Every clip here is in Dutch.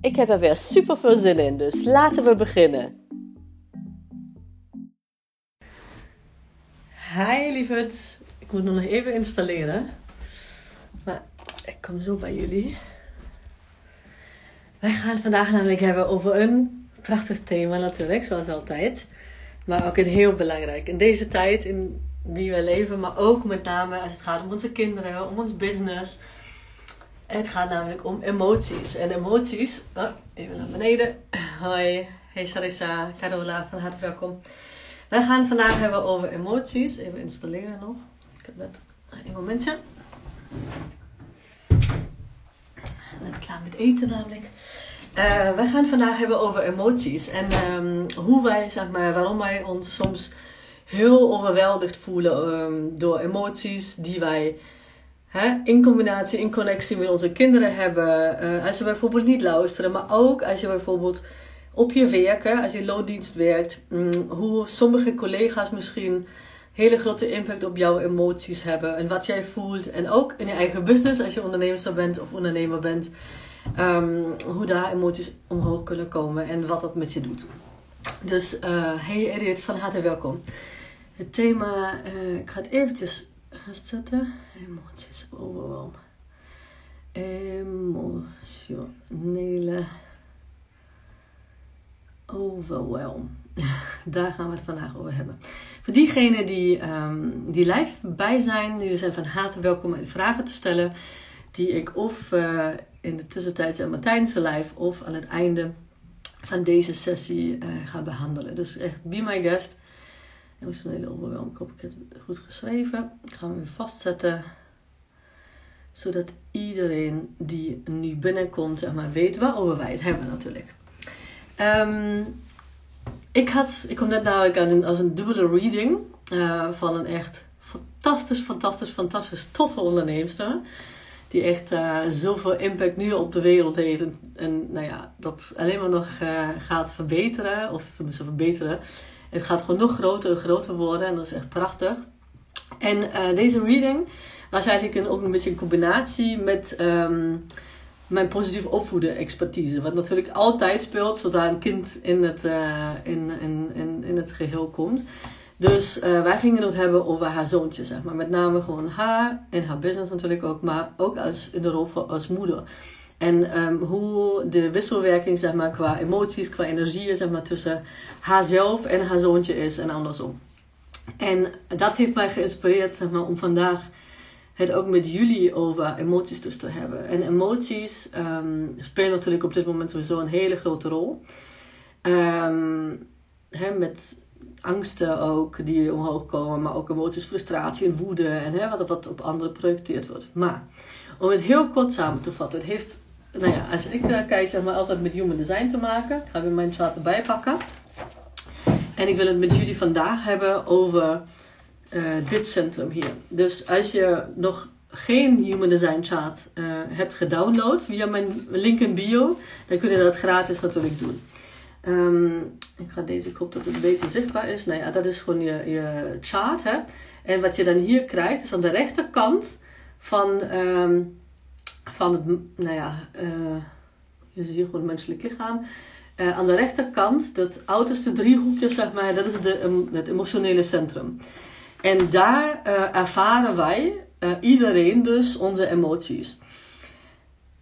Ik heb er weer super veel zin in, dus laten we beginnen. Hi lieverd, ik moet nog even installeren. Maar ik kom zo bij jullie. Wij gaan het vandaag namelijk hebben over een prachtig thema natuurlijk, zoals altijd. Maar ook een heel belangrijk. In deze tijd in die we leven, maar ook met name als het gaat om onze kinderen, om ons business. Het gaat namelijk om emoties. En emoties, oh, even naar beneden. Hoi, hey Sarissa, Carola, van harte welkom. Wij gaan vandaag hebben over emoties. Even installeren nog. Ik heb net een momentje. Net klaar met eten namelijk. Uh, wij gaan vandaag hebben over emoties. En um, hoe wij, zeg maar, waarom wij ons soms heel overweldigd voelen um, door emoties die wij hè, in combinatie, in connectie met onze kinderen hebben. Uh, als ze bijvoorbeeld niet luisteren, maar ook als je bijvoorbeeld op je werken, als je loondienst werkt, um, hoe sommige collega's misschien hele grote impact op jouw emoties hebben en wat jij voelt. En ook in je eigen business, als je ondernemer bent of ondernemer bent, um, hoe daar emoties omhoog kunnen komen en wat dat met je doet. Dus uh, hey Edith, van harte welkom. Het thema, uh, ik ga het eventjes zetten. Emoties, overwhelm. Emotionele overwhelm. Daar gaan we het vandaag over hebben. Voor diegenen die, um, die live bij zijn, jullie zijn van harte welkom om vragen te stellen. Die ik of uh, in de tussentijd zeg maar tijdens de live of aan het einde van deze sessie uh, ga behandelen. Dus echt, be my guest. Emotionele overwhelm. Ik hoop ik het goed geschreven. Ik ga hem weer vastzetten. Zodat iedereen die nu binnenkomt, zeg maar, weet waarover wij het hebben natuurlijk. Um, ik, had, ik kom net nou aan als een dubbele reading uh, van een echt fantastisch, fantastisch, fantastisch toffe onderneemster. Die echt uh, zoveel impact nu op de wereld heeft. En, nou ja, dat alleen maar nog uh, gaat verbeteren. Of tenminste verbeteren. Het gaat gewoon nog groter en groter worden en dat is echt prachtig. En uh, deze reading was eigenlijk een, ook een beetje een combinatie met um, mijn positief opvoeden expertise. Wat natuurlijk altijd speelt zodra een kind in het, uh, in, in, in, in het geheel komt. Dus uh, wij gingen het hebben over haar zoontje, zeg maar. Met name gewoon haar en haar business natuurlijk ook, maar ook als, in de rol van als moeder. En um, hoe de wisselwerking zeg maar, qua emoties, qua energieën zeg maar, tussen haarzelf en haar zoontje is en andersom. En dat heeft mij geïnspireerd zeg maar, om vandaag het ook met jullie over emoties dus te hebben. En emoties um, spelen natuurlijk op dit moment sowieso een hele grote rol. Um, hè, met angsten ook die omhoog komen, maar ook emoties, frustratie en woede en hè, wat, wat op anderen projecteerd wordt. Maar om het heel kort samen te vatten, het heeft nou ja, als ik naar kijk, zeg maar altijd met human design te maken. Ik ga weer mijn chart erbij pakken. En ik wil het met jullie vandaag hebben over uh, dit centrum hier. Dus als je nog geen Human Design chart uh, hebt gedownload via mijn link in bio, dan kun je dat gratis natuurlijk doen. Um, ik ga deze, ik hoop dat het beetje zichtbaar is. Nou ja, dat is gewoon je, je chart. Hè? En wat je dan hier krijgt, is aan de rechterkant van um, van het, nou ja, uh, je ziet gewoon het menselijk lichaam. Uh, aan de rechterkant, dat uiterste driehoekje, zeg maar, dat is de, het emotionele centrum. En daar uh, ervaren wij, iedereen dus, onze emoties.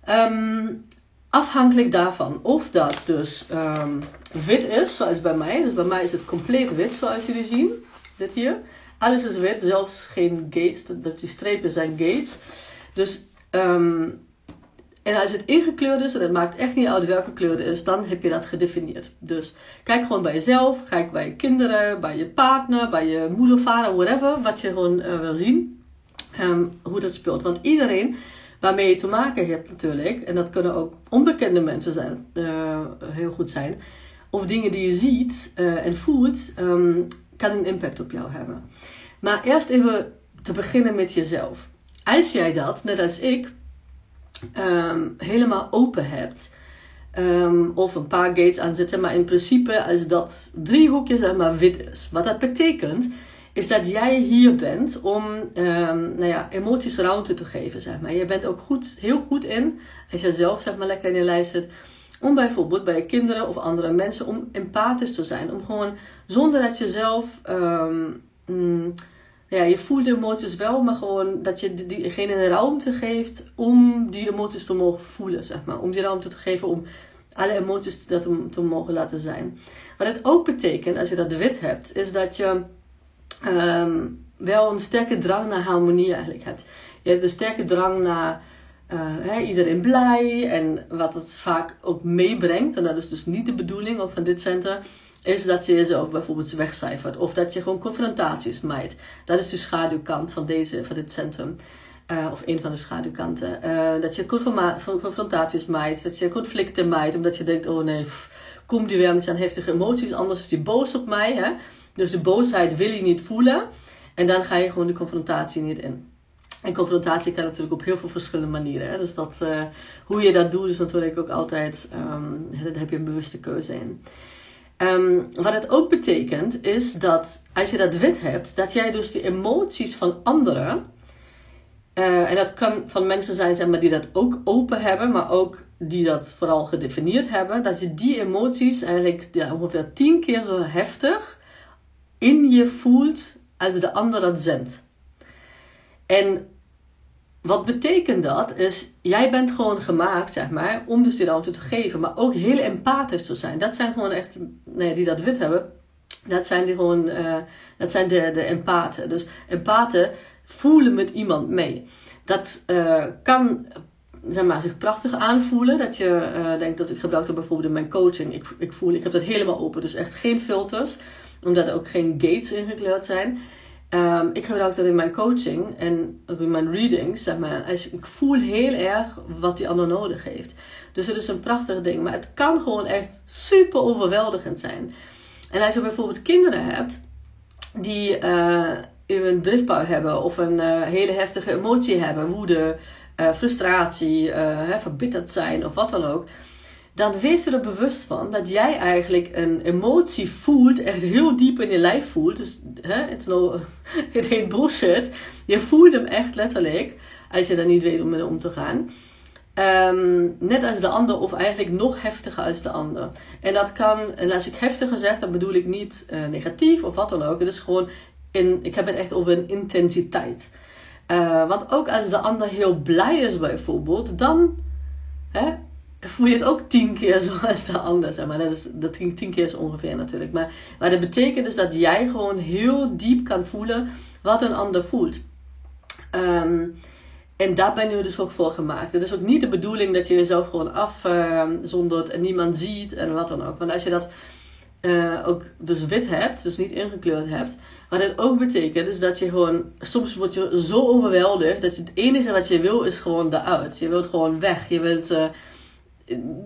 Um, afhankelijk daarvan of dat dus um, wit is, zoals bij mij. Dus bij mij is het compleet wit, zoals jullie zien. Dit hier. Alles is wit, zelfs geen gates. Dat die strepen zijn gates. Dus Um, en als het ingekleurd is, en het maakt echt niet uit welke kleur het is, dan heb je dat gedefinieerd. Dus kijk gewoon bij jezelf, kijk bij je kinderen, bij je partner, bij je moeder, vader, whatever, wat je gewoon uh, wil zien. Um, hoe dat speelt. Want iedereen, waarmee je te maken hebt natuurlijk. En dat kunnen ook onbekende mensen zijn, uh, heel goed zijn. Of dingen die je ziet uh, en voelt, um, kan een impact op jou hebben. Maar eerst even te beginnen met jezelf. Als jij dat, net als ik, um, helemaal open hebt. Um, of een paar gates aanzetten, maar in principe als dat driehoekje zeg maar wit is. Wat dat betekent, is dat jij hier bent om um, nou ja, emoties ruimte te geven, zeg maar. Je bent ook goed, heel goed in, als je zelf zeg maar lekker in je lijst zit, om bijvoorbeeld bij je kinderen of andere mensen, om empathisch te zijn. Om gewoon, zonder dat je zelf, mm, ja, je voelt de emoties wel, maar gewoon dat je diegene een ruimte geeft om die emoties te mogen voelen, zeg maar. Om die ruimte te geven om alle emoties te, te, te mogen laten zijn. Wat het ook betekent, als je dat wit hebt, is dat je um, wel een sterke drang naar harmonie eigenlijk hebt. Je hebt een sterke drang naar uh, iedereen blij en wat het vaak ook meebrengt, en dat is dus niet de bedoeling van dit center, is dat je jezelf bijvoorbeeld wegcijfert of dat je gewoon confrontaties maakt. Dat is de schaduwkant van, deze, van dit centrum. Uh, of een van de schaduwkanten. Uh, dat je confrontaties maakt, dat je conflicten maakt, omdat je denkt: oh nee, komt die weer met zijn heftige emoties, anders is die boos op mij. Hè? Dus de boosheid wil je niet voelen. En dan ga je gewoon de confrontatie niet in. En confrontatie kan natuurlijk op heel veel verschillende manieren. Hè? Dus dat, uh, hoe je dat doet, is natuurlijk ook altijd, um, daar heb je een bewuste keuze in. Um, wat het ook betekent, is dat als je dat wit hebt, dat jij dus de emoties van anderen, uh, en dat kan van mensen zijn zeg maar, die dat ook open hebben, maar ook die dat vooral gedefinieerd hebben, dat je die emoties eigenlijk ja, ongeveer tien keer zo heftig in je voelt als de ander dat zendt. En wat betekent dat? Is, jij bent gewoon gemaakt, zeg maar, om dus die ruimte te geven, maar ook heel empathisch te zijn. Dat zijn gewoon echt, nee, die dat wit hebben, dat zijn die gewoon, uh, dat zijn de, de empathen. Dus empathen voelen met iemand mee. Dat uh, kan zeg maar, zich prachtig aanvoelen. Dat je uh, denkt dat ik gebruik dat bijvoorbeeld in mijn coaching. Ik, ik voel, ik heb dat helemaal open, dus echt geen filters omdat er ook geen gates ingekleurd zijn. Um, ik gebruik dat in mijn coaching en in mijn readings, zeg maar. Als, ik voel heel erg wat die ander nodig heeft. Dus het is een prachtig ding. Maar het kan gewoon echt super overweldigend zijn. En als je bijvoorbeeld kinderen hebt die uh, een driftbui hebben of een uh, hele heftige emotie hebben, woede, uh, frustratie, verbitterd zijn of wat dan ook dan wees er bewust van dat jij eigenlijk een emotie voelt, echt heel diep in je lijf voelt. Dus het it ain't bullshit. Je voelt hem echt letterlijk, als je daar niet weet om mee om te gaan. Um, net als de ander, of eigenlijk nog heftiger als de ander. En dat kan, en als ik heftiger zeg, dan bedoel ik niet uh, negatief of wat dan ook. Het is gewoon, in, ik heb het echt over een intensiteit. Uh, want ook als de ander heel blij is bijvoorbeeld, dan hè, voel je het ook tien keer zoals de ander. Maar. Dat is dat tien, tien keer is ongeveer natuurlijk. Maar, maar dat betekent dus dat jij gewoon heel diep kan voelen wat een ander voelt. Um, en daar ben je dus ook voor gemaakt. Het is ook niet de bedoeling dat je jezelf gewoon afzondert uh, en niemand ziet en wat dan ook. Want als je dat uh, ook dus wit hebt, dus niet ingekleurd hebt. Wat het ook betekent is dat je gewoon, soms word je zo overweldigd dat het enige wat je wil is gewoon eruit. Je wilt gewoon weg. Je wilt... Uh,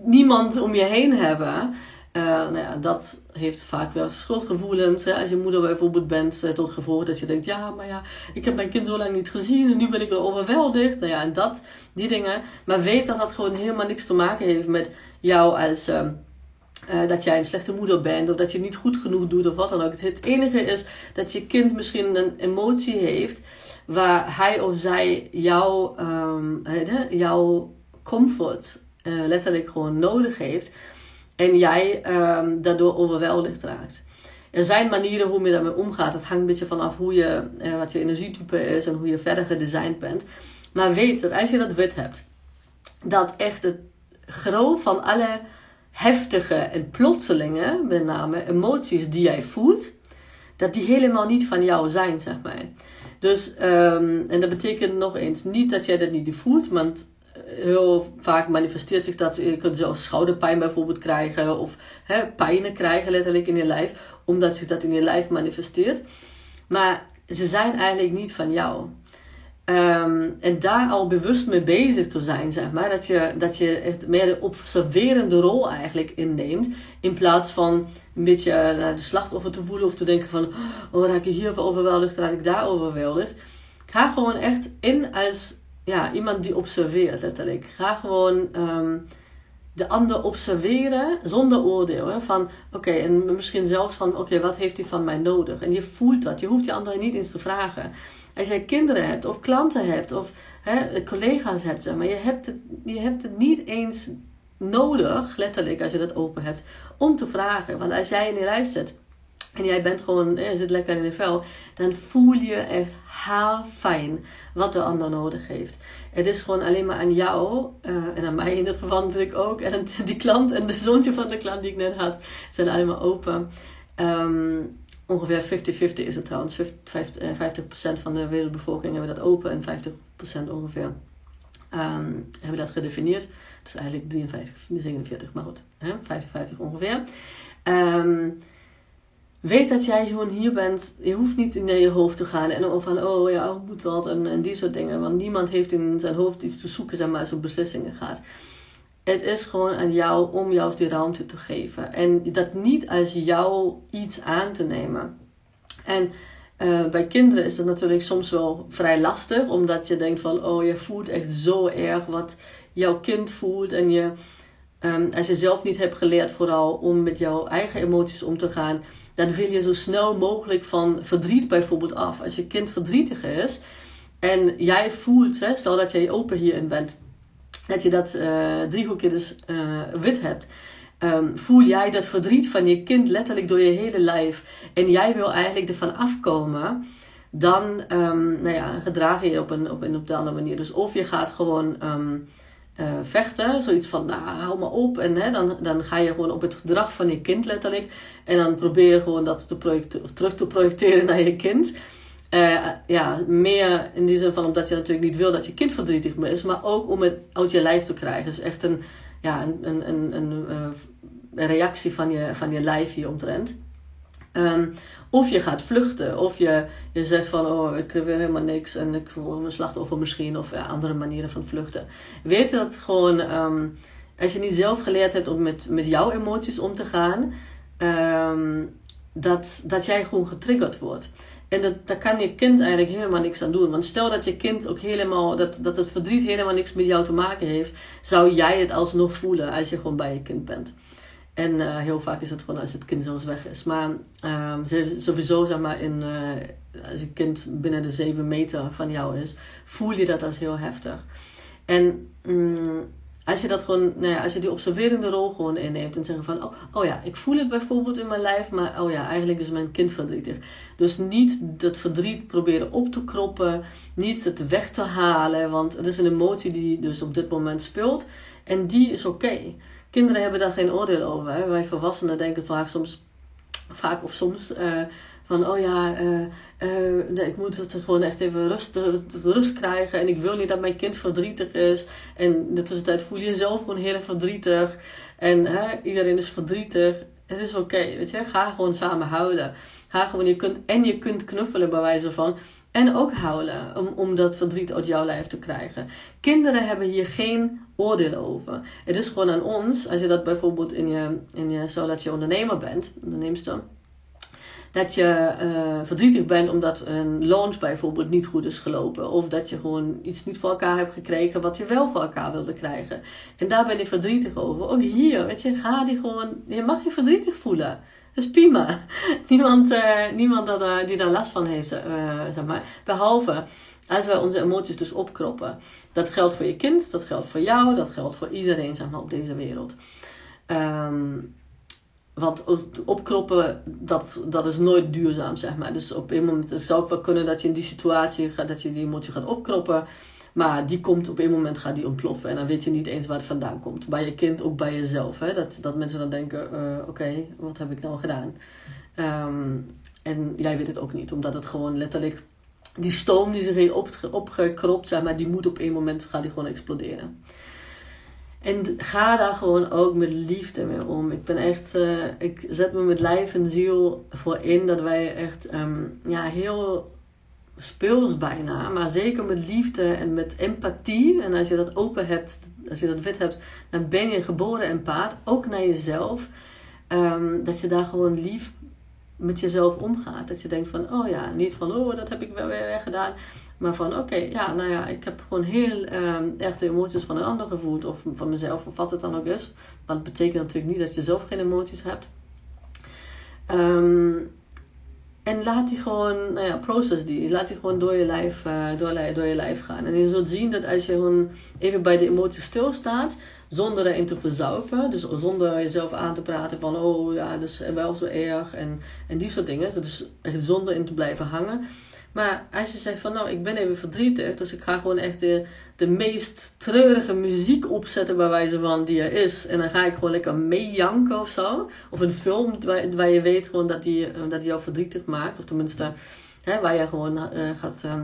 niemand om je heen hebben. Uh, nou ja, dat heeft vaak wel schuldgevoelens. Hè? Als je moeder bijvoorbeeld bent, uh, tot gevolg dat je denkt: ja, maar ja, ik heb mijn kind zo lang niet gezien en nu ben ik wel overweldigd. Nou ja, en dat, die dingen. Maar weet dat dat gewoon helemaal niks te maken heeft met jou als. Uh, dat jij een slechte moeder bent of dat je niet goed genoeg doet of wat dan ook. Het enige is dat je kind misschien een emotie heeft waar hij of zij jouw, um, jouw comfort uh, letterlijk gewoon nodig heeft. En jij um, daardoor overweldigd raakt. Er zijn manieren hoe je daarmee omgaat. Het hangt een beetje vanaf hoe je, uh, wat je energietype is en hoe je verder gedesigned bent. Maar weet dat als je dat wit hebt, dat echt het gros van alle heftige en plotselinge, met name emoties die jij voelt, dat die helemaal niet van jou zijn, zeg maar. Dus, um, en dat betekent nog eens niet dat jij dat niet voelt, want heel vaak manifesteert zich dat je kunt zelfs schouderpijn bijvoorbeeld krijgen of hè, pijnen krijgen letterlijk in je lijf, omdat zich dat in je lijf manifesteert. Maar ze zijn eigenlijk niet van jou. Ehm, en daar al bewust mee bezig te zijn, zeg maar. Dat je, dat je echt meer de observerende rol eigenlijk inneemt. In plaats van een beetje naar de slachtoffer te voelen of te denken van... Oh, raak ik hier overweldigd, raak ik daar overweldigd. Ga gewoon echt in als ja, iemand die observeert, letterlijk. Ga gewoon ehm, de ander observeren zonder oordeel. Hè? Van oké, en misschien zelfs van oké, wat heeft hij van mij nodig? En je voelt dat. Je hoeft die ander niet eens te vragen. Als jij kinderen hebt of klanten hebt of hè, collega's hebt, zeg maar, je hebt, het, je hebt het niet eens nodig, letterlijk als je dat open hebt, om te vragen. Want als jij in die lijst zit en jij bent gewoon, je zit lekker in de vel, dan voel je echt haar fijn wat de ander nodig heeft. Het is gewoon alleen maar aan jou, uh, en aan mij in dit geval natuurlijk ook, en die klant en de zoontje van de klant die ik net had, zijn allemaal open. Um, ongeveer 50-50 is het trouwens. 50%, 50 van de wereldbevolking hebben dat open en 50% ongeveer um, hebben dat gedefinieerd. Dus eigenlijk 53, 49, maar goed, 50-50 ongeveer. Um, weet dat jij gewoon hier bent. Je hoeft niet in je hoofd te gaan en van, oh ja, hoe moet dat en, en die soort dingen. Want niemand heeft in zijn hoofd iets te zoeken, zeg maar, als het beslissingen gaat. Het is gewoon aan jou om juist die ruimte te geven. En dat niet als jou iets aan te nemen. En uh, bij kinderen is dat natuurlijk soms wel vrij lastig, omdat je denkt van, oh, je voelt echt zo erg wat jouw kind voelt. En je, um, als je zelf niet hebt geleerd vooral om met jouw eigen emoties om te gaan, dan wil je zo snel mogelijk van verdriet bijvoorbeeld af. Als je kind verdrietig is en jij voelt, hè, stel dat jij open hierin bent, dat je dat uh, driehoekje dus uh, wit hebt. Um, voel jij dat verdriet van je kind letterlijk door je hele lijf en jij wil eigenlijk ervan afkomen, dan um, nou ja, gedraag je je op een, op een bepaalde manier. Dus of je gaat gewoon um, uh, vechten, zoiets van, nou, hou maar op. En hè, dan, dan ga je gewoon op het gedrag van je kind letterlijk. En dan probeer je gewoon dat te terug te projecteren naar je kind. Uh, ja, meer in die zin van omdat je natuurlijk niet wil dat je kind verdrietig is, maar ook om het uit je lijf te krijgen. Dus echt een, ja, een, een, een, uh, reactie van je, van je lijf hieromtrent. Um, of je gaat vluchten, of je, je zegt van, oh, ik wil helemaal niks en ik voel een slachtoffer misschien, of ja, andere manieren van vluchten. Weet dat gewoon, um, als je niet zelf geleerd hebt om met, met jouw emoties om te gaan, um, dat, dat jij gewoon getriggerd wordt. En dat, daar kan je kind eigenlijk helemaal niks aan doen. Want stel dat je kind ook helemaal, dat, dat het verdriet helemaal niks met jou te maken heeft, zou jij het alsnog voelen als je gewoon bij je kind bent. En uh, heel vaak is het gewoon als het kind zelfs weg is. Maar uh, sowieso, zeg maar, in, uh, als je kind binnen de 7 meter van jou is, voel je dat als heel heftig. En mm, als je dat gewoon, nou ja, als je die observerende rol gewoon inneemt en zeggen van, oh, oh ja, ik voel het bijvoorbeeld in mijn lijf, maar oh ja, eigenlijk is mijn kind verdrietig. Dus niet dat verdriet proberen op te kroppen, niet het weg te halen, want het is een emotie die dus op dit moment speelt en die is oké. Kinderen hebben daar geen oordeel over. Hè? Wij volwassenen denken vaak soms, vaak of soms, uh, van oh ja, uh, uh, ik moet het gewoon echt even rust, rust krijgen. En ik wil niet dat mijn kind verdrietig is. En in de tussentijd voel je jezelf gewoon heel verdrietig. En iedereen is verdrietig. Het is oké, weet je. Ga gewoon samen huilen. Ga gewoon, je kunt, en je kunt knuffelen bij wijze van. En ook huilen om, om dat verdriet uit jouw lijf te krijgen. Kinderen hebben hier geen oordeel over. Het is gewoon aan ons, als je dat bijvoorbeeld in je, in je zo dat je ondernemer bent, onderneemster, dat je uh, verdrietig bent omdat een launch bijvoorbeeld niet goed is gelopen. Of dat je gewoon iets niet voor elkaar hebt gekregen wat je wel voor elkaar wilde krijgen. En daar ben je verdrietig over. Ook hier, weet je, ga die gewoon, je mag je verdrietig voelen. Dat is prima. Niemand, uh, niemand dat, uh, die daar last van heeft, uh, zeg maar. Behalve als wij onze emoties dus opkroppen. Dat geldt voor je kind, dat geldt voor jou, dat geldt voor iedereen zeg maar, op deze wereld. Um, want opkroppen, dat, dat is nooit duurzaam, zeg maar. Dus op een moment het zou ook wel kunnen dat je in die situatie gaat, dat je die emotie gaat opkroppen. Maar die komt op een moment gaat die ontploffen. En dan weet je niet eens waar het vandaan komt. Bij je kind, ook bij jezelf. Hè? Dat, dat mensen dan denken, uh, oké, wat heb ik nou gedaan? Um, en jij weet het ook niet. Omdat het gewoon letterlijk... Die stoom die zich heeft op, opgekropt, zeg maar, die moet op een moment gaat die gewoon exploderen. En ga daar gewoon ook met liefde mee om. Ik ben echt, uh, ik zet me met lijf en ziel voor in dat wij echt um, ja, heel speels bijna, maar zeker met liefde en met empathie. En als je dat open hebt, als je dat wit hebt, dan ben je geboren empaat, ook naar jezelf. Ehm, dat je daar gewoon lief met jezelf omgaat. Dat je denkt van, oh ja, niet van, oh, dat heb ik wel weer gedaan. Maar van, oké, ja, nou ja, ik heb gewoon heel um, erg de emoties van een ander gevoeld. Of van mezelf, of wat het dan ook is. Maar dat betekent natuurlijk niet dat je zelf geen emoties hebt. Um, en laat die gewoon, nou ja, process die. Laat die gewoon door je lijf, uh, door, door je lijf gaan. En je zult zien dat als je gewoon even bij de emoties stilstaat, zonder erin te verzaupen, dus zonder jezelf aan te praten van, oh ja, dus wel zo erg en, en die soort dingen. Dus zonder in te blijven hangen. Maar als je zegt van, nou, ik ben even verdrietig, dus ik ga gewoon echt de, de meest treurige muziek opzetten bij wijze van die er is. En dan ga ik gewoon lekker meejanken of zo. Of een film waar, waar je weet gewoon dat die, eh, dat die jou verdrietig maakt. Of tenminste, hè, waar je gewoon uh, gaat... Uh,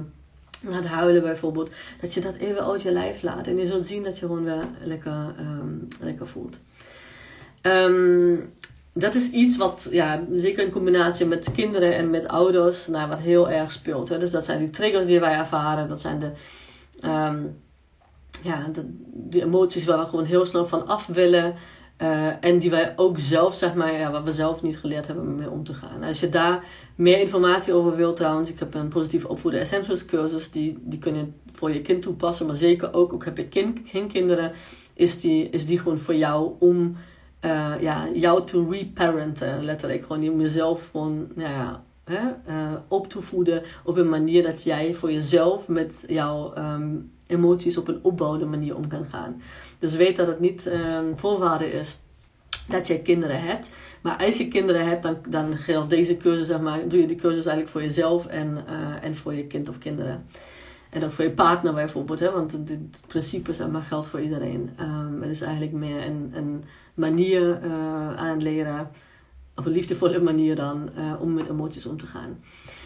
gaat huilen bijvoorbeeld, dat je dat even uit je lijf laat. En je zult zien dat je gewoon weer lekker, um, lekker voelt. Um, dat is iets wat, ja, zeker in combinatie met kinderen en met ouders, nou, wat heel erg speelt. Hè? Dus dat zijn die triggers die wij ervaren, dat zijn de, um, ja, de, emoties waar we gewoon heel snel van af willen. Uh, en die wij ook zelf, zeg maar, ja, waar we zelf niet geleerd hebben mee om te gaan. Als je daar meer informatie over wilt trouwens, ik heb een positieve opvoeden essentials cursus, die, die kun je voor je kind toepassen. Maar zeker ook, ook heb je kind, geen kinderen, is die, is die gewoon voor jou om uh, ja, jou te reparenten. Letterlijk gewoon jezelf gewoon ja, hè, uh, op te voeden op een manier dat jij voor jezelf met jouw um, emoties op een opbouwende manier om kan gaan. Dus weet dat het niet um, voorwaarde is dat jij kinderen hebt. Maar als je kinderen hebt, dan, dan geldt deze cursus, zeg maar, doe je die cursus eigenlijk voor jezelf en, uh, en voor je kind of kinderen. En ook voor je partner bijvoorbeeld, hè? want het principe zeg maar, geldt voor iedereen. Um, het is eigenlijk meer een, een manier uh, aanleren, op een liefdevolle manier dan, uh, om met emoties om te gaan.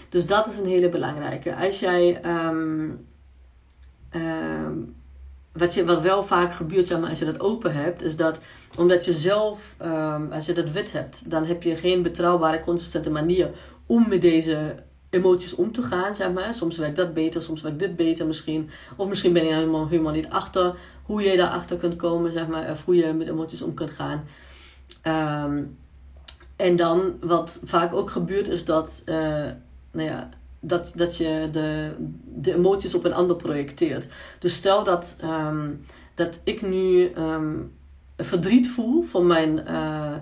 Dus dat is een hele belangrijke. Als jij, um, um, wat, je, wat wel vaak gebeurt, zeg maar, als je dat open hebt, is dat omdat je zelf, als je dat wit hebt, dan heb je geen betrouwbare, consistente manier om met deze emoties om te gaan, zeg maar. Soms werkt dat beter, soms werkt dit beter misschien. Of misschien ben je helemaal, helemaal niet achter hoe je daarachter kunt komen, zeg maar. Of hoe je met emoties om kunt gaan. Um, en dan, wat vaak ook gebeurt, is dat, uh, nou ja, dat, dat je de, de emoties op een ander projecteert. Dus stel dat, um, dat ik nu um, verdriet voel van mijn, uh,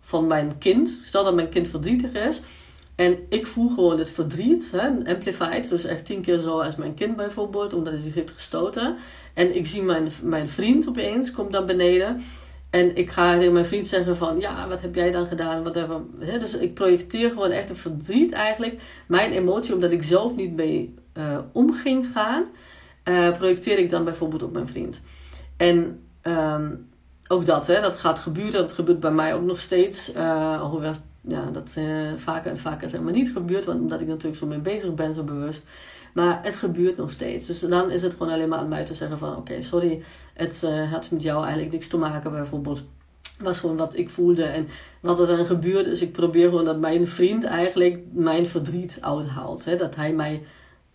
van mijn kind. Stel dat mijn kind verdrietig is en ik voel gewoon het verdriet, hè, amplified, dus echt tien keer zo als mijn kind bijvoorbeeld, omdat hij zich heeft gestoten. En ik zie mijn, mijn vriend opeens, komt dan beneden. En ik ga tegen mijn vriend zeggen van, ja, wat heb jij dan gedaan? Whatever. Hè, dus ik projecteer gewoon echt een verdriet eigenlijk. Mijn emotie, omdat ik zelf niet mee uh, om ging gaan, uh, projecteer ik dan bijvoorbeeld op mijn vriend. En um, ook dat, hè, dat gaat gebeuren. Dat gebeurt bij mij ook nog steeds. Hoewel ja, dat uh, vaker en vaker zeg maar niet gebeurt, want omdat ik natuurlijk zo mee bezig ben, zo bewust. Maar het gebeurt nog steeds. Dus dan is het gewoon alleen maar aan mij te zeggen van oké, sorry, het uh, had met jou eigenlijk niks te maken bijvoorbeeld. was gewoon wat ik voelde. En wat er dan gebeurt is, ik probeer gewoon dat mijn vriend eigenlijk mijn verdriet uithaalt. Hè? Dat hij mij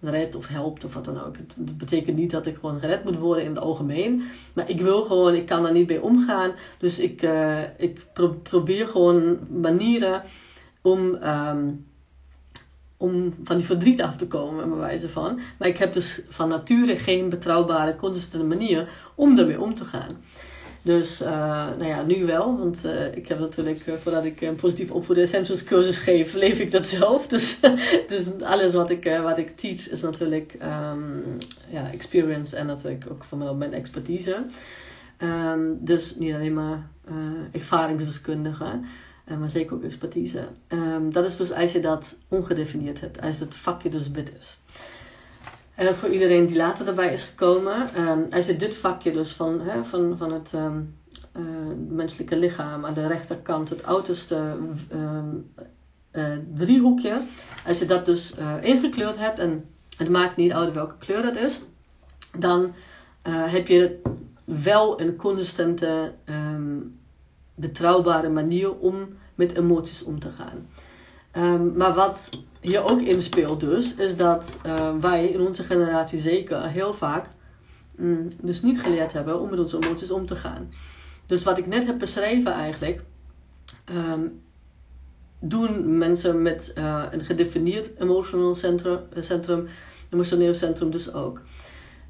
redt of helpt of wat dan ook. Het, betekent niet dat ik gewoon gered moet worden in het algemeen. Maar ik wil gewoon, ik kan daar niet mee omgaan. Dus ik, uh, ik probeer gewoon manieren om, um, om van die verdriet af te komen, bij wijze van. Maar ik heb dus van nature geen betrouwbare, consistente manier om ermee om te gaan. Dus uh, nou ja, nu wel, want uh, ik heb natuurlijk, uh, voordat ik een positief opvoeden essentials cursus geef, leef ik dat zelf. Dus, dus alles wat ik, wat ik teach is natuurlijk um, ja, experience en natuurlijk ook van mijn expertise. Um, dus niet alleen maar ervaringsdeskundige, maar zeker ook expertise. Um, dat is dus als je dat ongedefinieerd hebt, als het vakje dus wit is. En ook voor iedereen die later erbij is gekomen. Als je dit vakje dus van, hè, van, van het um, uh, menselijke lichaam aan de rechterkant, het ouderste um, uh, driehoekje. Als je dat dus uh, ingekleurd hebt, en het maakt niet uit welke kleur dat is, dan heb je wel een consistente, betrouwbare manier om met emoties om te gaan. Ehm, maar wat hier ook in speelt dus, is dat uh, wij in onze generatie zeker heel vaak mm, dus niet geleerd hebben om met onze emoties om te gaan. Dus wat ik net heb beschreven eigenlijk, um, doen mensen met uh, een gedefinieerd emotional centrum, centrum, emotioneel centrum dus ook.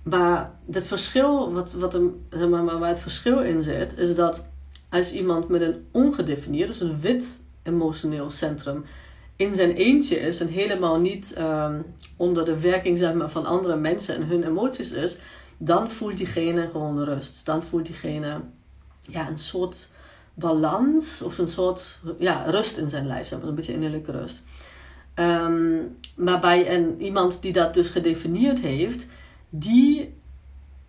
Maar het verschil, wat, wat een, maar, waar het verschil in zit, is dat als iemand met een ongedefinieerd, dus een wit emotioneel centrum, in zijn eentje is en helemaal niet um, onder de werking zeg maar, van andere mensen en hun emoties is, dan voelt diegene gewoon rust. Dan voelt diegene ja, een soort balans of een soort ja, rust in zijn lijf, een beetje innerlijke rust. Um, maar bij een, iemand die dat dus gedefinieerd heeft, die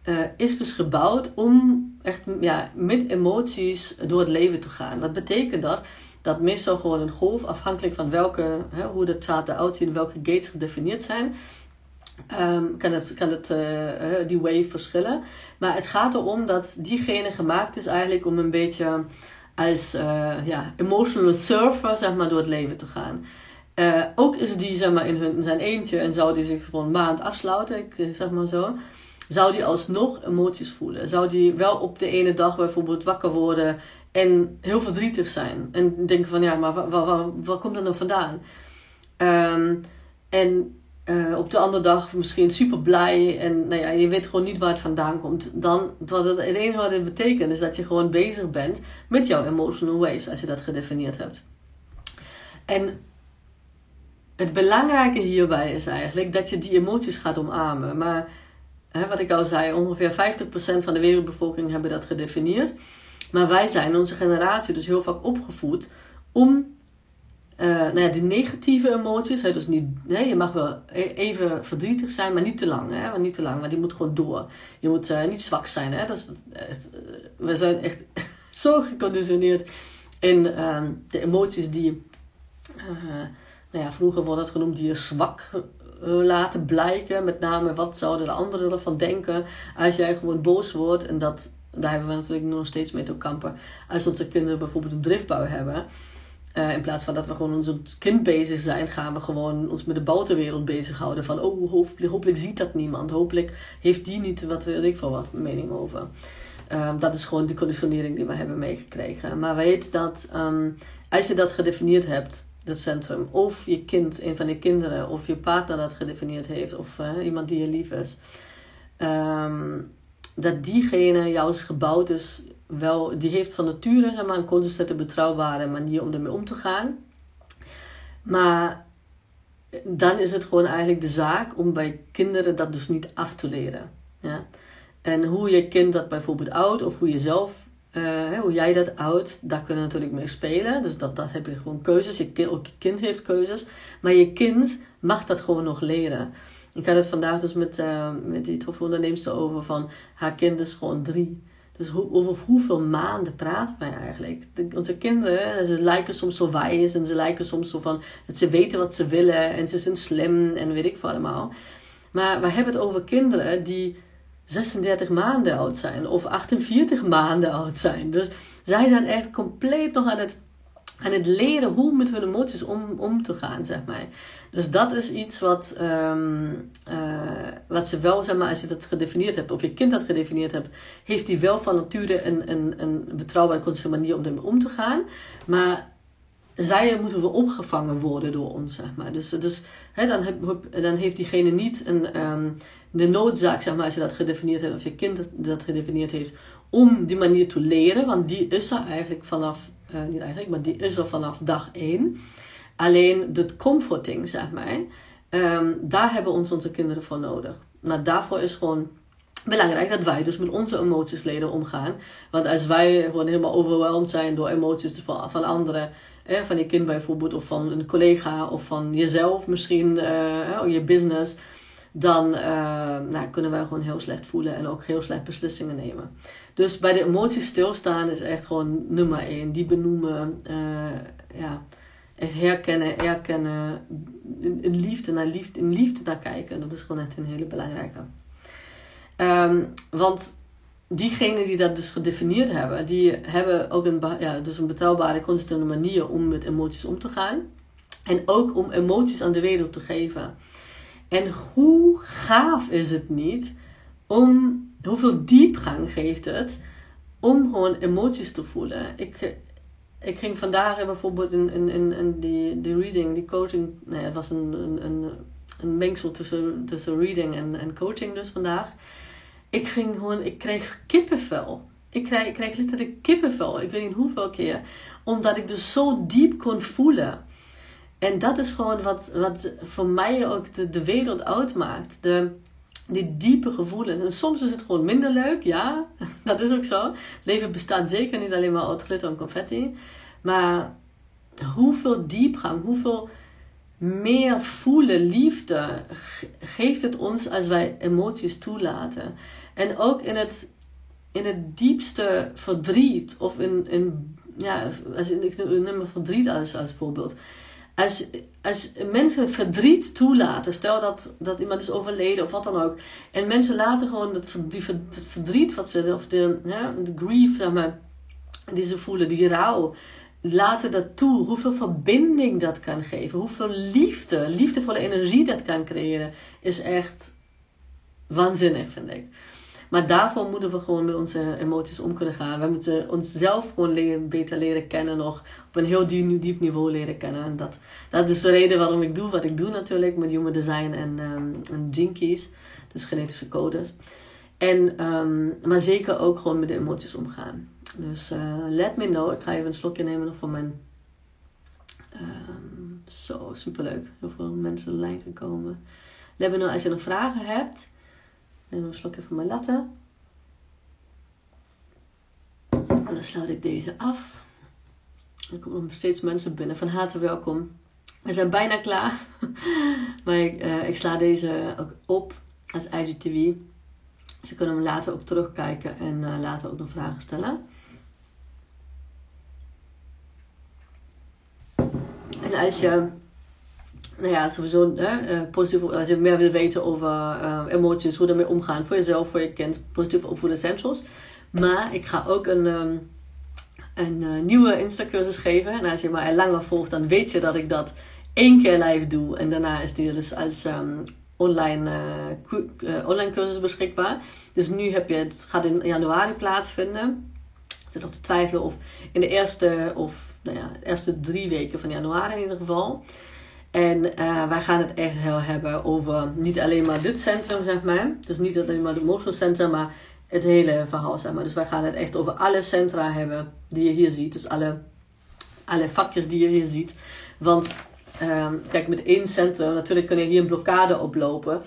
uh, is dus gebouwd om echt ja, met emoties door het leven te gaan. Wat betekent dat? Dat meestal gewoon een golf, afhankelijk van welke, hè, hoe de chart eruit welke gates gedefinieerd zijn, um, kan, het, kan het, uh, die wave verschillen. Maar het gaat erom dat diegene gemaakt is eigenlijk om een beetje als uh, ja, emotional surfer zeg maar, door het leven te gaan. Ook is die zeg maar, in, hun, zijn eentje en zou die zich voor een maand afsluiten, ik, zeg maar zo zou die alsnog emoties voelen? Zou die wel op de ene dag bijvoorbeeld wakker worden en heel verdrietig zijn? En denken van ja, maar waar, waar, waar komt dat nou vandaan? Um, en uh, op de andere dag misschien super blij en nou ja, je weet gewoon niet waar het vandaan komt. Dan, wat het, het enige wat het betekent is dat je gewoon bezig bent met jouw emotional waves, als je dat gedefinieerd hebt. En het belangrijke hierbij is eigenlijk dat je die emoties gaat omarmen. Maar hè, wat ik al zei, ongeveer 50% van de wereldbevolking hebben dat gedefinieerd. Maar wij zijn, onze generatie, dus heel vaak opgevoed om uh, nou ja, die negatieve emoties, hè, dus niet, nee, je mag wel e-, even verdrietig zijn, maar niet te lang. Hè, maar niet te lang, maar die moet gewoon door. Je moet uh, niet zwak zijn. Hè, dat is, het, we zijn echt zo geconditioneerd in uh, de emoties die, nou ja, vroeger wordt het genoemd, die je zwak laten blijken. Met name wat zouden de anderen ervan denken als jij gewoon boos wordt. En dat, daar hebben we natuurlijk nog steeds mee te kampen. Als onze kinderen bijvoorbeeld een driftbui hebben. Uh, in plaats van dat we gewoon ons kind bezig zijn, gaan we gewoon ons met de buitenwereld bezighouden. Van, oh, hopelijk, ziet dat niemand. Hopelijk heeft die niet, wat weet ik veel, wat mening over. Um, dat is gewoon de conditionering die we hebben meegekregen. Maar weet dat um, als je dat gedefinieerd hebt, dat centrum. Of je kind, een van je kinderen, of je partner dat gedefinieerd heeft, of uh, iemand die je lief is. Um, dat diegene juist gebouwd is, wel, die heeft van nature zeg maar, een consistente, betrouwbare manier om ermee om te gaan. Maar dan is het gewoon eigenlijk de zaak om bij kinderen dat dus niet af te leren. Ja? En hoe je kind dat bijvoorbeeld oud of hoe je zelf uh, hoe jij dat oud, daar kunnen natuurlijk mee spelen. Dus dat, dat heb je gewoon keuzes. Je ook je kind heeft keuzes. Maar je kind mag dat gewoon nog leren. Ik had het vandaag dus met, uh, met die over van haar kind is gewoon drie. Dus hoe, over hoeveel maanden praten wij eigenlijk? onze kinderen, ze lijken soms zo wijs en ze lijken soms zo van dat ze weten wat ze willen en ze zijn slim en weet ik veel allemaal. Maar we hebben het over kinderen die 36 maanden oud zijn of 48 maanden oud zijn. Dus zij zijn echt compleet nog aan het, aan het leren hoe met hun emoties om, om te gaan, zeg maar. Dus dat is iets wat, um, uh, wat ze wel, zeg maar, als je dat gedefinieerd hebt, of je kind dat gedefinieerd hebt, heeft hij wel van nature een, een, een betrouwbare, constante manier om ermee om te gaan. Maar zij moeten wel opgevangen worden door ons, zeg maar. Dus, dus hè, dan, heb, dan heeft diegene niet een, um, de noodzaak, zeg maar, als je dat gedefinieerd hebt, of je kind dat gedefinieerd heeft, om die manier te leren. Want die is er eigenlijk vanaf, uh, niet eigenlijk, maar die is er vanaf dag één. Alleen het comforting, zeg maar, um, daar hebben ons onze kinderen voor nodig. Maar daarvoor is gewoon belangrijk dat wij dus met onze emoties leren omgaan. Want als wij gewoon helemaal overweldigd zijn door emoties van, van anderen, van je kind bijvoorbeeld, of van een collega, of van jezelf misschien, uh, je business, dan uh, nou, kunnen wij gewoon heel slecht voelen en ook heel slecht beslissingen nemen. Dus bij de emoties stilstaan is echt gewoon nummer één. Die benoemen, uh, ja, echt herkennen, erkennen, in liefde naar liefde, in liefde naar kijken. Dat is gewoon echt een hele belangrijke. Um, want diegenen die dat dus gedefinieerd hebben, die hebben ook een, ja, dus een betrouwbare, consistente manier om met emoties om te gaan. En ook om emoties aan de wereld te geven. En hoe gaaf is het niet om, hoeveel diepgang geeft het om gewoon emoties te voelen. Ik, ik ging vandaag bijvoorbeeld in, in, in, die, die reading, die coaching, nee, het was een, een, een, een mengsel tussen, tussen reading en, en coaching dus vandaag. Ik ging gewoon, ik kreeg kippenvel. Ik kreeg, ik kreeg letterlijk kippenvel, ik weet niet hoeveel keer. Omdat ik dus zo diep kon voelen. En dat is gewoon wat, wat voor mij ook de, de wereld uitmaakt. De, die diepe gevoelens. En soms is het gewoon minder leuk, ja, dat is ook zo. Leven bestaat zeker niet alleen maar uit glitter en confetti. Maar hoeveel diepgang, hoeveel meer voelen, liefde geeft het ons als wij emoties toelaten. En ook in het, in het diepste verdriet, of in, in ja, als, ik neem verdriet als, als voorbeeld als, als mensen verdriet toelaten, stel dat, dat iemand is overleden of wat dan ook, en mensen laten gewoon dat, die, verdriet wat ze, of de, ja, de grief, zeg die ze voelen, die rouw, laten dat toe, hoeveel verbinding dat kan geven, hoeveel liefde, liefdevolle energie dat kan creëren, is echt waanzinnig, vind ik. Maar daarvoor moeten we gewoon met onze emoties om kunnen gaan. We moeten onszelf gewoon leren, beter leren kennen nog. Op een heel diep, diep niveau leren kennen. En dat, dat is de reden waarom ik doe wat ik doe natuurlijk. Met human design en, um, en jinkies. Dus genetische codes. En, um, maar zeker ook gewoon met de emoties omgaan. Dus uh, let me know. Ik ga even een slokje nemen nog van mijn... Um, zo, superleuk. Heel veel mensen lijn gekomen. Let me know als je nog vragen hebt en een slokje van mijn latte. En dan sluit ik deze af. Er komen steeds mensen binnen. Van harte welkom. We zijn bijna klaar. maar ik, uh, ik sla deze ook op als IGTV. Dus je kunt hem later ook terugkijken en uh, later ook nog vragen stellen. En als je nou ja, sowieso hè, uh, positief, als je meer wil weten over uh, emoties, hoe daarmee omgaan voor jezelf, voor je kind, positief opvoeden essentials. Maar ik ga ook een, um, een uh, nieuwe Insta-cursus geven. En als je mij langer volgt, dan weet je dat ik dat één keer live doe. En daarna is die dus als um, online, online cursus beschikbaar. Dus nu heb je het, gaat in januari plaatsvinden. Ik zit nog te twijfelen of in de eerste of nou ja, de eerste drie weken van januari in ieder geval. En uh, wij gaan het echt heel hebben over niet alleen maar dit centrum, zeg maar. Dus niet alleen maar de Motion maar het hele verhaal, zeg maar. Dus wij gaan het echt over alle centra hebben die je hier ziet. Dus alle, alle vakjes die je hier ziet. Want um, kijk, met één centrum, natuurlijk kun je hier een blokkade oplopen.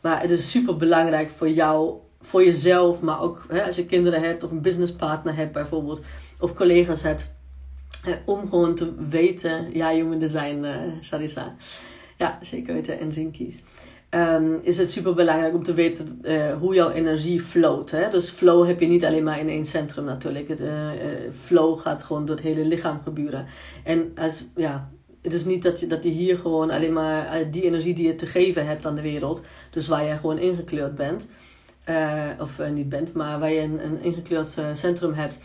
Maar het is super belangrijk voor jou, voor jezelf, maar ook hè, als je kinderen hebt of een businesspartner hebt bijvoorbeeld. Of collega's hebt eh, om gewoon te weten, ja, human design, uh, Sarisa. Ja, zeker weten. En Zinkies. Um, is het super belangrijk om te weten uh, hoe jouw energie float. Hè? Dus flow heb je niet alleen maar in één centrum natuurlijk. Het, flow gaat gewoon door het hele lichaam gebeuren. En als, ja, het is niet dat je, dat je hier gewoon alleen maar die energie die je te geven hebt aan de wereld. Dus waar je gewoon ingekleurd bent. of niet bent, maar waar je een ingekleurd centrum hebt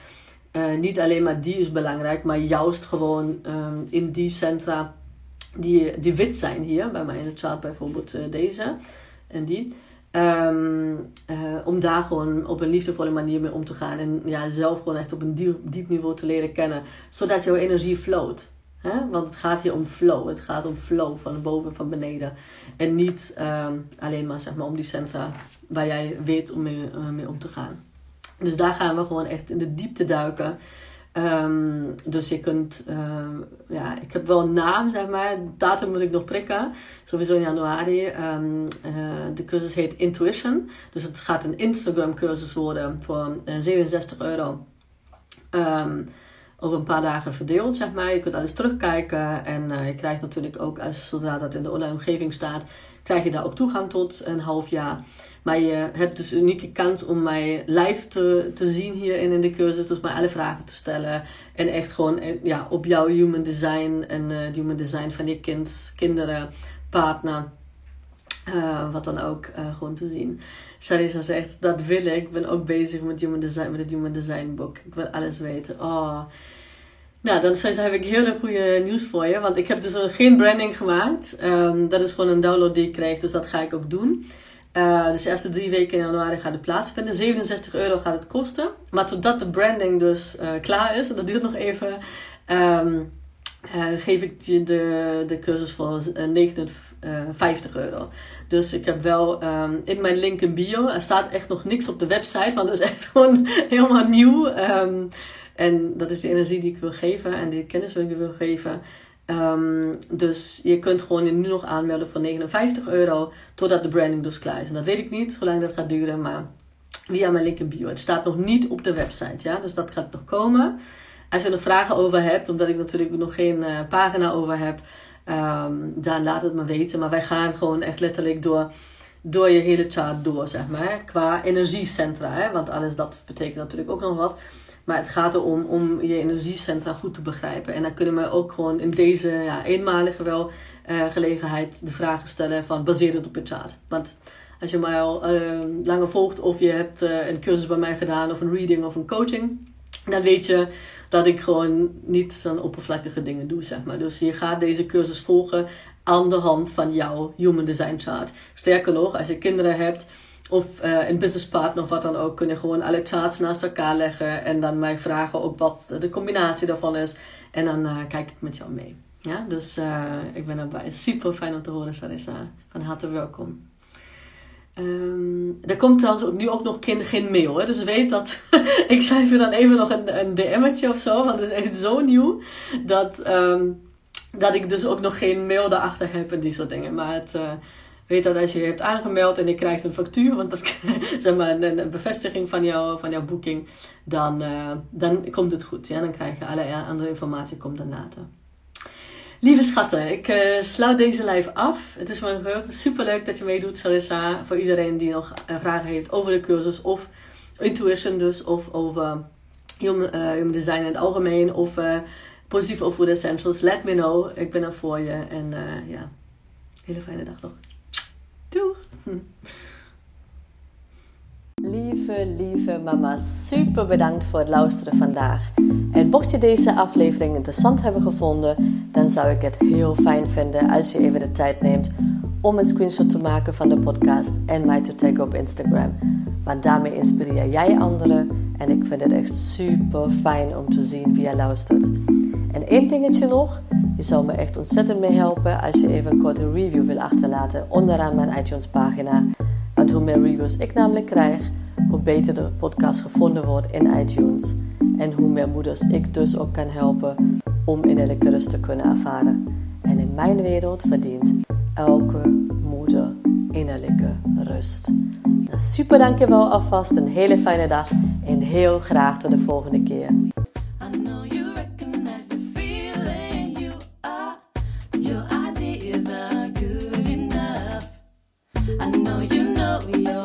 uh, niet alleen maar die is belangrijk, maar juist gewoon um, in die centra die, die wit zijn hier, bij mij in het chart bijvoorbeeld uh, deze en die. Um, uh, om daar gewoon op een liefdevolle manier mee om te gaan. En ja, zelf gewoon echt op een diep, diep niveau te leren kennen. Zodat jouw energie float. Hè? Want het gaat hier om flow. Het gaat om flow van boven en van beneden. En niet um, alleen maar, zeg maar om die centra waar jij weet om mee, mee om te gaan. Dus daar gaan we gewoon echt in de diepte duiken. Um, dus je kunt, um, ja, ik heb wel een naam, zeg maar. Datum moet ik nog prikken. Sowieso in januari. Um, uh, de cursus heet Intuition. Dus het gaat een Instagram cursus worden voor uh, 67 euro. over een paar dagen verdeeld, zeg maar. Je kunt alles terugkijken. En uh, je krijgt natuurlijk ook, als, zodra dat in de online omgeving staat, krijg je daar ook toegang tot een half jaar. Maar je hebt dus een unieke kans om mij live te, te zien hierin in de cursus. Dus mij alle vragen te stellen. En echt gewoon eh, ja, op jouw human design en uh, human design van je kind, kinderen, partner. Uh, wat dan ook gewoon te zien. Sharisa zegt, dat wil ik. Ik ben ook bezig met, human design, met het Human Design boek. Ik wil alles weten. Oh. Nou, dan heb ik hele goede nieuws voor je. Want ik heb dus geen branding gemaakt. Ehm, dat is gewoon een download die ik kreeg. Dus dat ga ik ook doen. Uh, dus de eerste drie weken in januari gaat het plaatsvinden. 67 euro gaat het kosten. Maar totdat de branding dus uh, klaar is, en dat duurt nog even, um, geef ik je de, de cursus voor 59 euro. Dus ik heb wel um, in mijn link in bio, er staat echt nog niks op de website, want het is echt gewoon helemaal nieuw. Um, en dat is de energie die ik wil geven en de kennis die ik wil geven. Um, dus je kunt gewoon je nu nog aanmelden voor 59 euro totdat de branding dus klaar is. En dat weet ik niet hoe lang dat gaat duren, maar via mijn link in bio. Het staat nog niet op de website, ja, dus dat gaat nog komen. Als je er vragen over hebt, omdat ik natuurlijk nog geen uh, pagina over heb, um, dan laat het me weten. Maar wij gaan gewoon echt letterlijk door, door je hele chart door, zeg maar. Qua energiecentra, hè? want alles dat betekent natuurlijk ook nog wat. Maar het gaat erom om je energiecentra goed te begrijpen. En dan kunnen we ook gewoon in deze ja, eenmalige wel uh, gelegenheid de vragen stellen van baserend op je chart. Want als je mij al uh, langer volgt of je hebt uh, een cursus bij mij gedaan of een reading of een coaching, dan weet je dat ik gewoon niet zo'n oppervlakkige dingen doe, zeg maar. Dus je gaat deze cursus volgen aan de hand van jouw Human Design Chart. Sterker nog, als je kinderen hebt of uh, een businesspartner of wat dan ook, kun je gewoon alle charts naast elkaar leggen en dan mij vragen ook wat de combinatie daarvan is. En dan uh, kijk ik met jou mee. Ja, dus uh, ik ben erbij. Super fijn om te horen, Sarissa. Van harte welkom. Um, er komt trouwens ook nu ook nog geen, geen mail. Hè? Dus weet dat ik schrijf je dan even nog een, een DM'tje of zo. Want het is echt zo nieuw. Dat, um, dat ik dus ook nog geen mail daarachter heb en die soort dingen. Maar het, weet dat als je je hebt aangemeld en je krijgt een factuur, want dat zeg maar een, een bevestiging van, van jouw boeking, dan, uh, dan komt het goed. Ja? Dan krijg je alle andere informatie komt dan later. Lieve schatten, ik uh, sluit deze live af. Het is me super leuk dat je meedoet, Sarissa. Voor iedereen die nog uh, vragen heeft over de cursus of intuition dus, of over human, uh, design in het algemeen, of positief over de essentials. Let me know. Ik ben er voor je. En ja, hele fijne dag nog. Doeg! Lieve, lieve mama, super bedankt voor het luisteren vandaag. En mocht je deze aflevering interessant hebben gevonden, dan zou ik het heel fijn vinden als je even de tijd neemt om een screenshot te maken van de podcast en mij te taggen op Instagram. Want daarmee inspireer jij anderen en ik vind het echt super fijn om te zien wie je luistert. En één dingetje nog, je zou me echt ontzettend mee helpen als je even een korte review wil achterlaten onderaan mijn iTunes pagina. Want hoe meer reviews ik namelijk krijg, hoe beter de podcast gevonden wordt in iTunes. En hoe meer moeders ik dus ook kan helpen om innerlijke rust te kunnen ervaren. En in mijn wereld verdient elke moeder innerlijke rust. Nou, super dankjewel alvast, een hele fijne dag en heel graag tot de volgende keer. love you.